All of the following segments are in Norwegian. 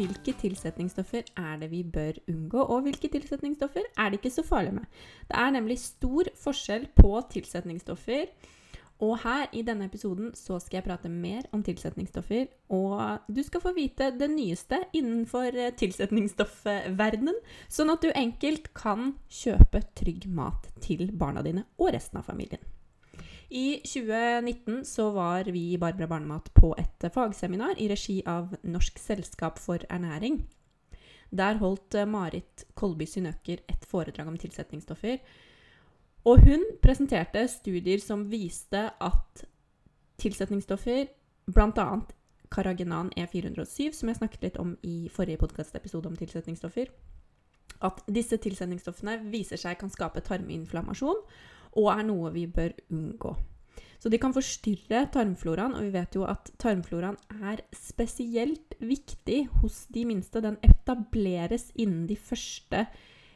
Hvilke tilsetningsstoffer er det vi bør unngå, og hvilke tilsetningsstoffer er det ikke så farlig med? Det er nemlig stor forskjell på tilsetningsstoffer. Og her i denne episoden så skal jeg prate mer om tilsetningsstoffer, og du skal få vite det nyeste innenfor tilsetningsstoffverdenen, sånn at du enkelt kan kjøpe trygg mat til barna dine og resten av familien. I 2019 så var vi i Barbara Barnemat på et fagseminar i regi av Norsk selskap for ernæring. Der holdt Marit Kolby Synøker et foredrag om tilsetningsstoffer. Og hun presenterte studier som viste at tilsetningsstoffer, bl.a. Karagenan E407, som jeg snakket litt om i forrige podkastepisode om tilsetningsstoffer, at disse tilsetningsstoffene viser seg kan skape tarminflammasjon og er noe vi bør unngå. Så de kan forstyrre tarmfloraen, og vi vet jo at tarmfloraen er spesielt viktig hos de minste. Den etableres innen de første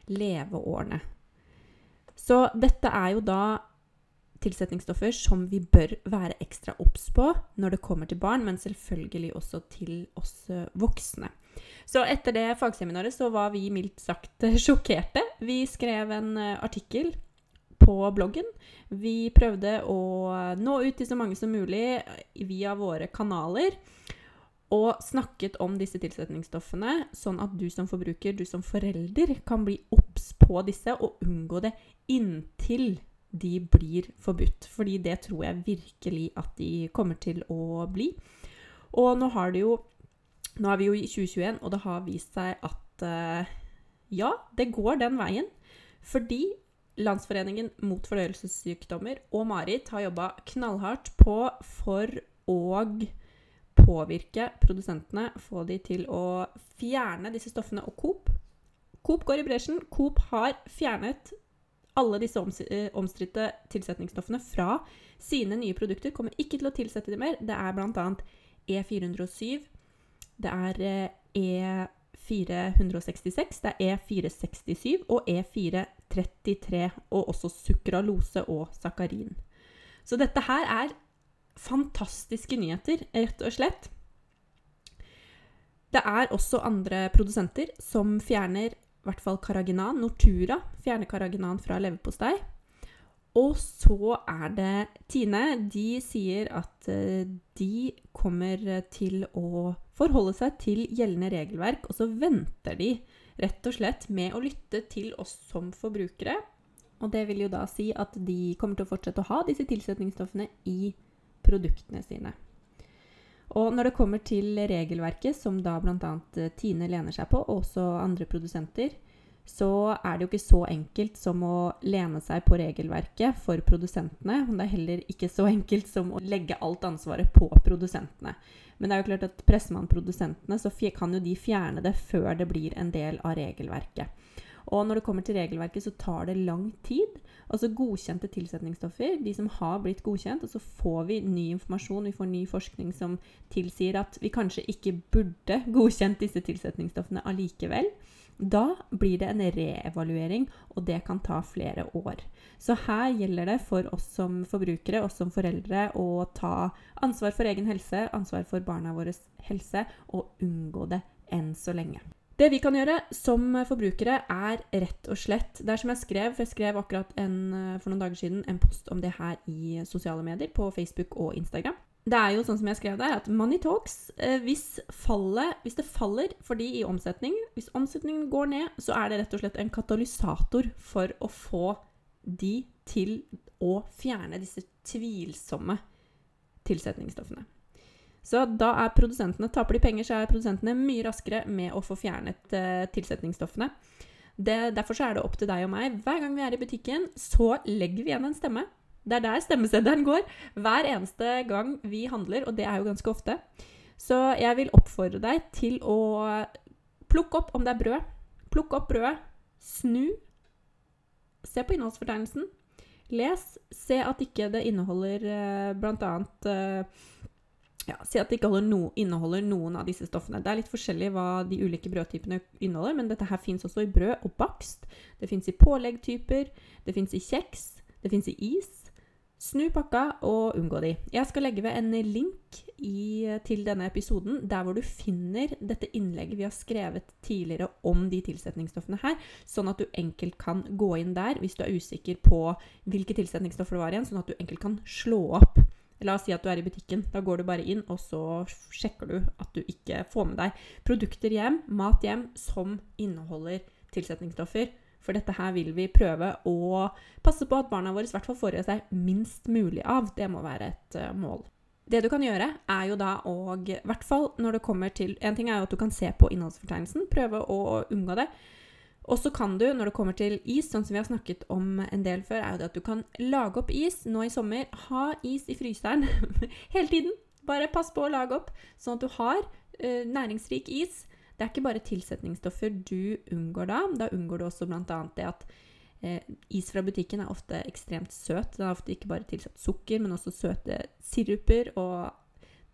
leveårene. Så dette er jo da tilsetningsstoffer som vi bør være ekstra obs på når det kommer til barn, men selvfølgelig også til oss voksne. Så etter det fagseminaret så var vi mildt sagt sjokkerte. Vi skrev en artikkel på bloggen. Vi prøvde å nå ut til så mange som mulig via våre kanaler. Og snakket om disse tilsetningsstoffene, sånn at du som forbruker, du som forelder, kan bli obs på disse og unngå det inntil de blir forbudt. Fordi det tror jeg virkelig at de kommer til å bli. Og nå har det jo Nå er vi jo i 2021, og det har vist seg at uh, ja, det går den veien. Fordi Landsforeningen mot fordøyelsessykdommer og Marit har jobba knallhardt på for å påvirke produsentene, få de til å fjerne disse stoffene. Og Coop Coop går i bresjen. Coop har fjernet alle disse omstridte tilsetningsstoffene fra sine nye produkter. Kommer ikke til å tilsette dem mer. Det er bl.a. E407, det er E466, det er E467 og E433, og også sukralose og sakarin. Så dette her er fantastiske nyheter, rett og slett. Det er også andre produsenter som fjerner i hvert fall Karaginan. Nortura fjerner Karaginan fra leverpostei. Og så er det Tine. De sier at de kommer til å forholde seg til gjeldende regelverk, og så venter de rett og slett med å lytte til oss som forbrukere. Og det vil jo da si at de kommer til å fortsette å ha disse tilsetningsstoffene i produktene sine. Og når det kommer til regelverket, som da bl.a. Tine lener seg på, og også andre produsenter, så er det jo ikke så enkelt som å lene seg på regelverket for produsentene. men det er heller ikke så enkelt som å legge alt ansvaret på produsentene. Men det er jo klart at presser man produsentene, så kan jo de fjerne det før det blir en del av regelverket. Og når det kommer til regelverket, så tar det lang tid. Altså godkjente tilsetningsstoffer, de som har blitt godkjent, og så får vi ny informasjon, vi får ny forskning som tilsier at vi kanskje ikke burde godkjent disse tilsetningsstoffene allikevel. Da blir det en reevaluering, og det kan ta flere år. Så her gjelder det for oss som forbrukere, oss som foreldre, å ta ansvar for egen helse, ansvar for barna våres helse, og unngå det enn så lenge. Det vi kan gjøre som forbrukere, er rett og slett Det er som jeg skrev, for jeg skrev akkurat en, for noen dager siden en post om det her i sosiale medier, på Facebook og Instagram. Det er jo sånn som jeg skrev der, at money talks. Hvis, fallet, hvis det faller for de i omsetning, hvis omsetningen går ned, så er det rett og slett en katalysator for å få de til å fjerne disse tvilsomme tilsetningsstoffene. Så da er produsentene, taper de penger, så er produsentene mye raskere med å få fjernet uh, tilsetningsstoffene. Det, derfor er det opp til deg og meg. Hver gang vi er i butikken, så legger vi igjen en stemme. Det er der stemmeseddelen går. Hver eneste gang vi handler, og det er jo ganske ofte. Så jeg vil oppfordre deg til å plukke opp om det er brød, plukk opp brødet, snu, se på innholdsfortegnelsen, les, se at ikke det inneholder eh, annet eh, ja, Si at det ikke no, inneholder noen av disse stoffene. Det er litt forskjellig hva de ulike brødtypene inneholder, men dette her fins også i brød og bakst. Det fins i påleggtyper, det fins i kjeks, det fins i is. Snu pakka og unngå de. Jeg skal legge ved en link i, til denne episoden der hvor du finner dette innlegget vi har skrevet tidligere om de tilsetningsstoffene her, sånn at du enkelt kan gå inn der hvis du er usikker på hvilke tilsetningsstoffer det var igjen, sånn at du enkelt kan slå opp La oss si at du er i butikken. Da går du bare inn, og så sjekker du at du ikke får med deg produkter hjem, mat hjem, som inneholder tilsetningsstoffer. For dette her vil vi prøve å passe på at barna våre i hvert fall får i seg minst mulig av. Det må være et uh, mål. Det du kan gjøre, er jo da å I hvert fall når det kommer til En ting er jo at du kan se på innholdsfortegnelsen, prøve å unngå det. Og så kan du, når det kommer til is, sånn som vi har snakket om en del før, er jo det at du kan lage opp is nå i sommer. Ha is i fryseren hele tiden. Bare pass på å lage opp, sånn at du har uh, næringsrik is. Det er ikke bare tilsetningsstoffer du unngår da. Da unngår du også bl.a. det at eh, is fra butikken er ofte ekstremt søt. Den er ofte ikke bare tilsatt sukker, men også søte siruper. Og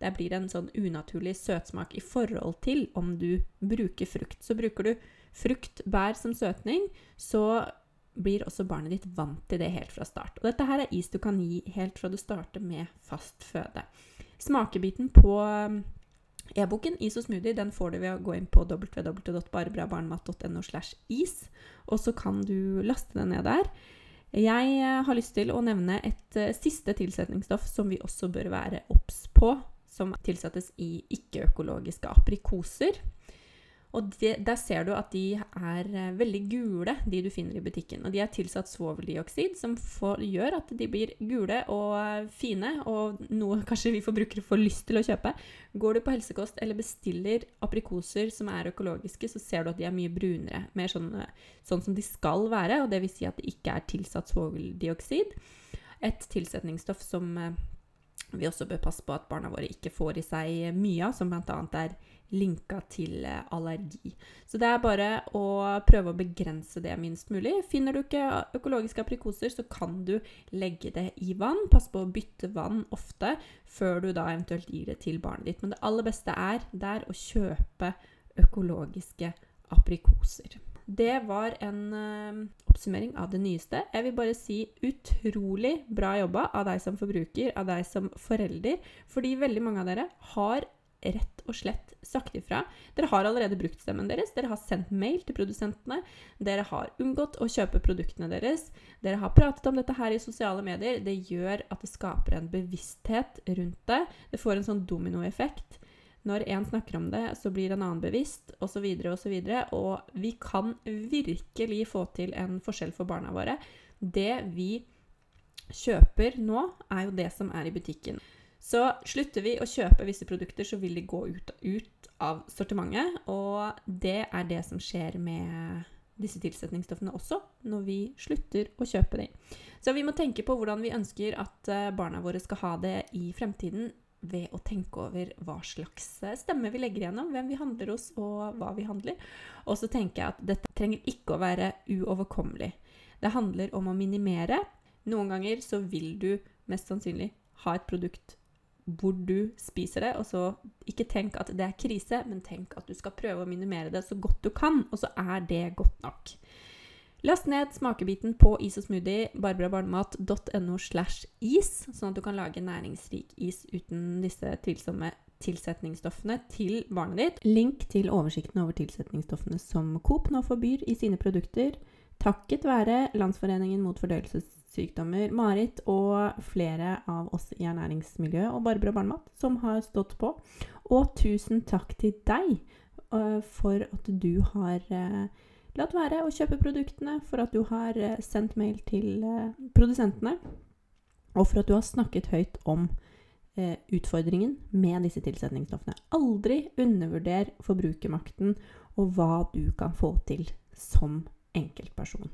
det blir en sånn unaturlig søtsmak i forhold til om du bruker frukt. Så bruker du frukt, bær som søtning, så blir også barnet ditt vant til det helt fra start. Og dette her er is du kan gi helt fra du starter med fast føde. Smakebiten på e-boken Is og smoothie den får du ved å gå inn på www.barebrabarnmat.no. og så kan du laste den ned der. Jeg eh, har lyst til å nevne et uh, siste tilsetningsstoff som vi også bør være obs på, som tilsettes i ikke-økologiske aprikoser. Og de, der ser du at de er eh, veldig gule, de du finner i butikken. Og de er tilsatt svoveldioksid, som får, gjør at de blir gule og eh, fine, og noe kanskje vi forbrukere får lyst til å kjøpe. Går du på helsekost eller bestiller aprikoser som er økologiske, så ser du at de er mye brunere. Mer sånn, eh, sånn som de skal være, og det vil si at det ikke er tilsatt svoveldioksid. Et tilsetningsstoff som vi også bør passe på at barna våre ikke får i seg mye av, som bl.a. er linka til eh, allergi. Så det er bare å prøve å begrense det minst mulig. Finner du ikke økologiske aprikoser, så kan du legge det i vann. Pass på å bytte vann ofte før du da eventuelt gir det til barnet ditt. Men det aller beste er der å kjøpe økologiske aprikoser. Det var en uh, oppsummering av det nyeste. Jeg vil bare si utrolig bra jobba av deg som forbruker, av deg som forelder, fordi veldig mange av dere har rett og slett sagt ifra. Dere har allerede brukt stemmen deres, dere har sendt mail til produsentene, dere har unngått å kjøpe produktene deres, dere har pratet om dette her i sosiale medier. Det gjør at det skaper en bevissthet rundt det. Det får en sånn dominoeffekt. Når én snakker om det, så blir en annen bevisst, osv., osv. Og, og vi kan virkelig få til en forskjell for barna våre. Det vi kjøper nå, er jo det som er i butikken. Så slutter vi å kjøpe visse produkter, så vil de gå ut, ut, av sortimentet. Og det er det som skjer med disse tilsetningsstoffene også, når vi slutter å kjøpe dem. Så vi må tenke på hvordan vi ønsker at eh, barna våre skal ha det i fremtiden, ved å tenke over hva slags eh, stemme vi legger igjennom, hvem vi handler hos, og hva vi handler. Og så tenker jeg at dette trenger ikke å være uoverkommelig. Det handler om å minimere. Noen ganger så vil du mest sannsynlig ha et produkt hvor du spiser det. Og så ikke tenk at det er krise, men tenk at du skal prøve å minimere det så godt du kan, og så er det godt nok. Last ned smakebiten på is og smoothie, barbarabarnemat.no slash is, sånn at du kan lage næringsrik is uten disse tvilsomme tilsetningsstoffene til barnet ditt. Link til oversikten over tilsetningsstoffene som Coop nå forbyr i sine produkter, takket være Landsforeningen mot fordøyelsessykdommer. Marit og flere av oss i ernæringsmiljøet og Barbara Barnemat som har stått på. Og tusen takk til deg uh, for at du har uh, latt være å kjøpe produktene, for at du har uh, sendt mail til produsentene, og for at du har snakket høyt om utfordringen med disse tilsetningsstoffene. Aldri undervurder forbrukermakten og hva du kan få til som enkeltperson.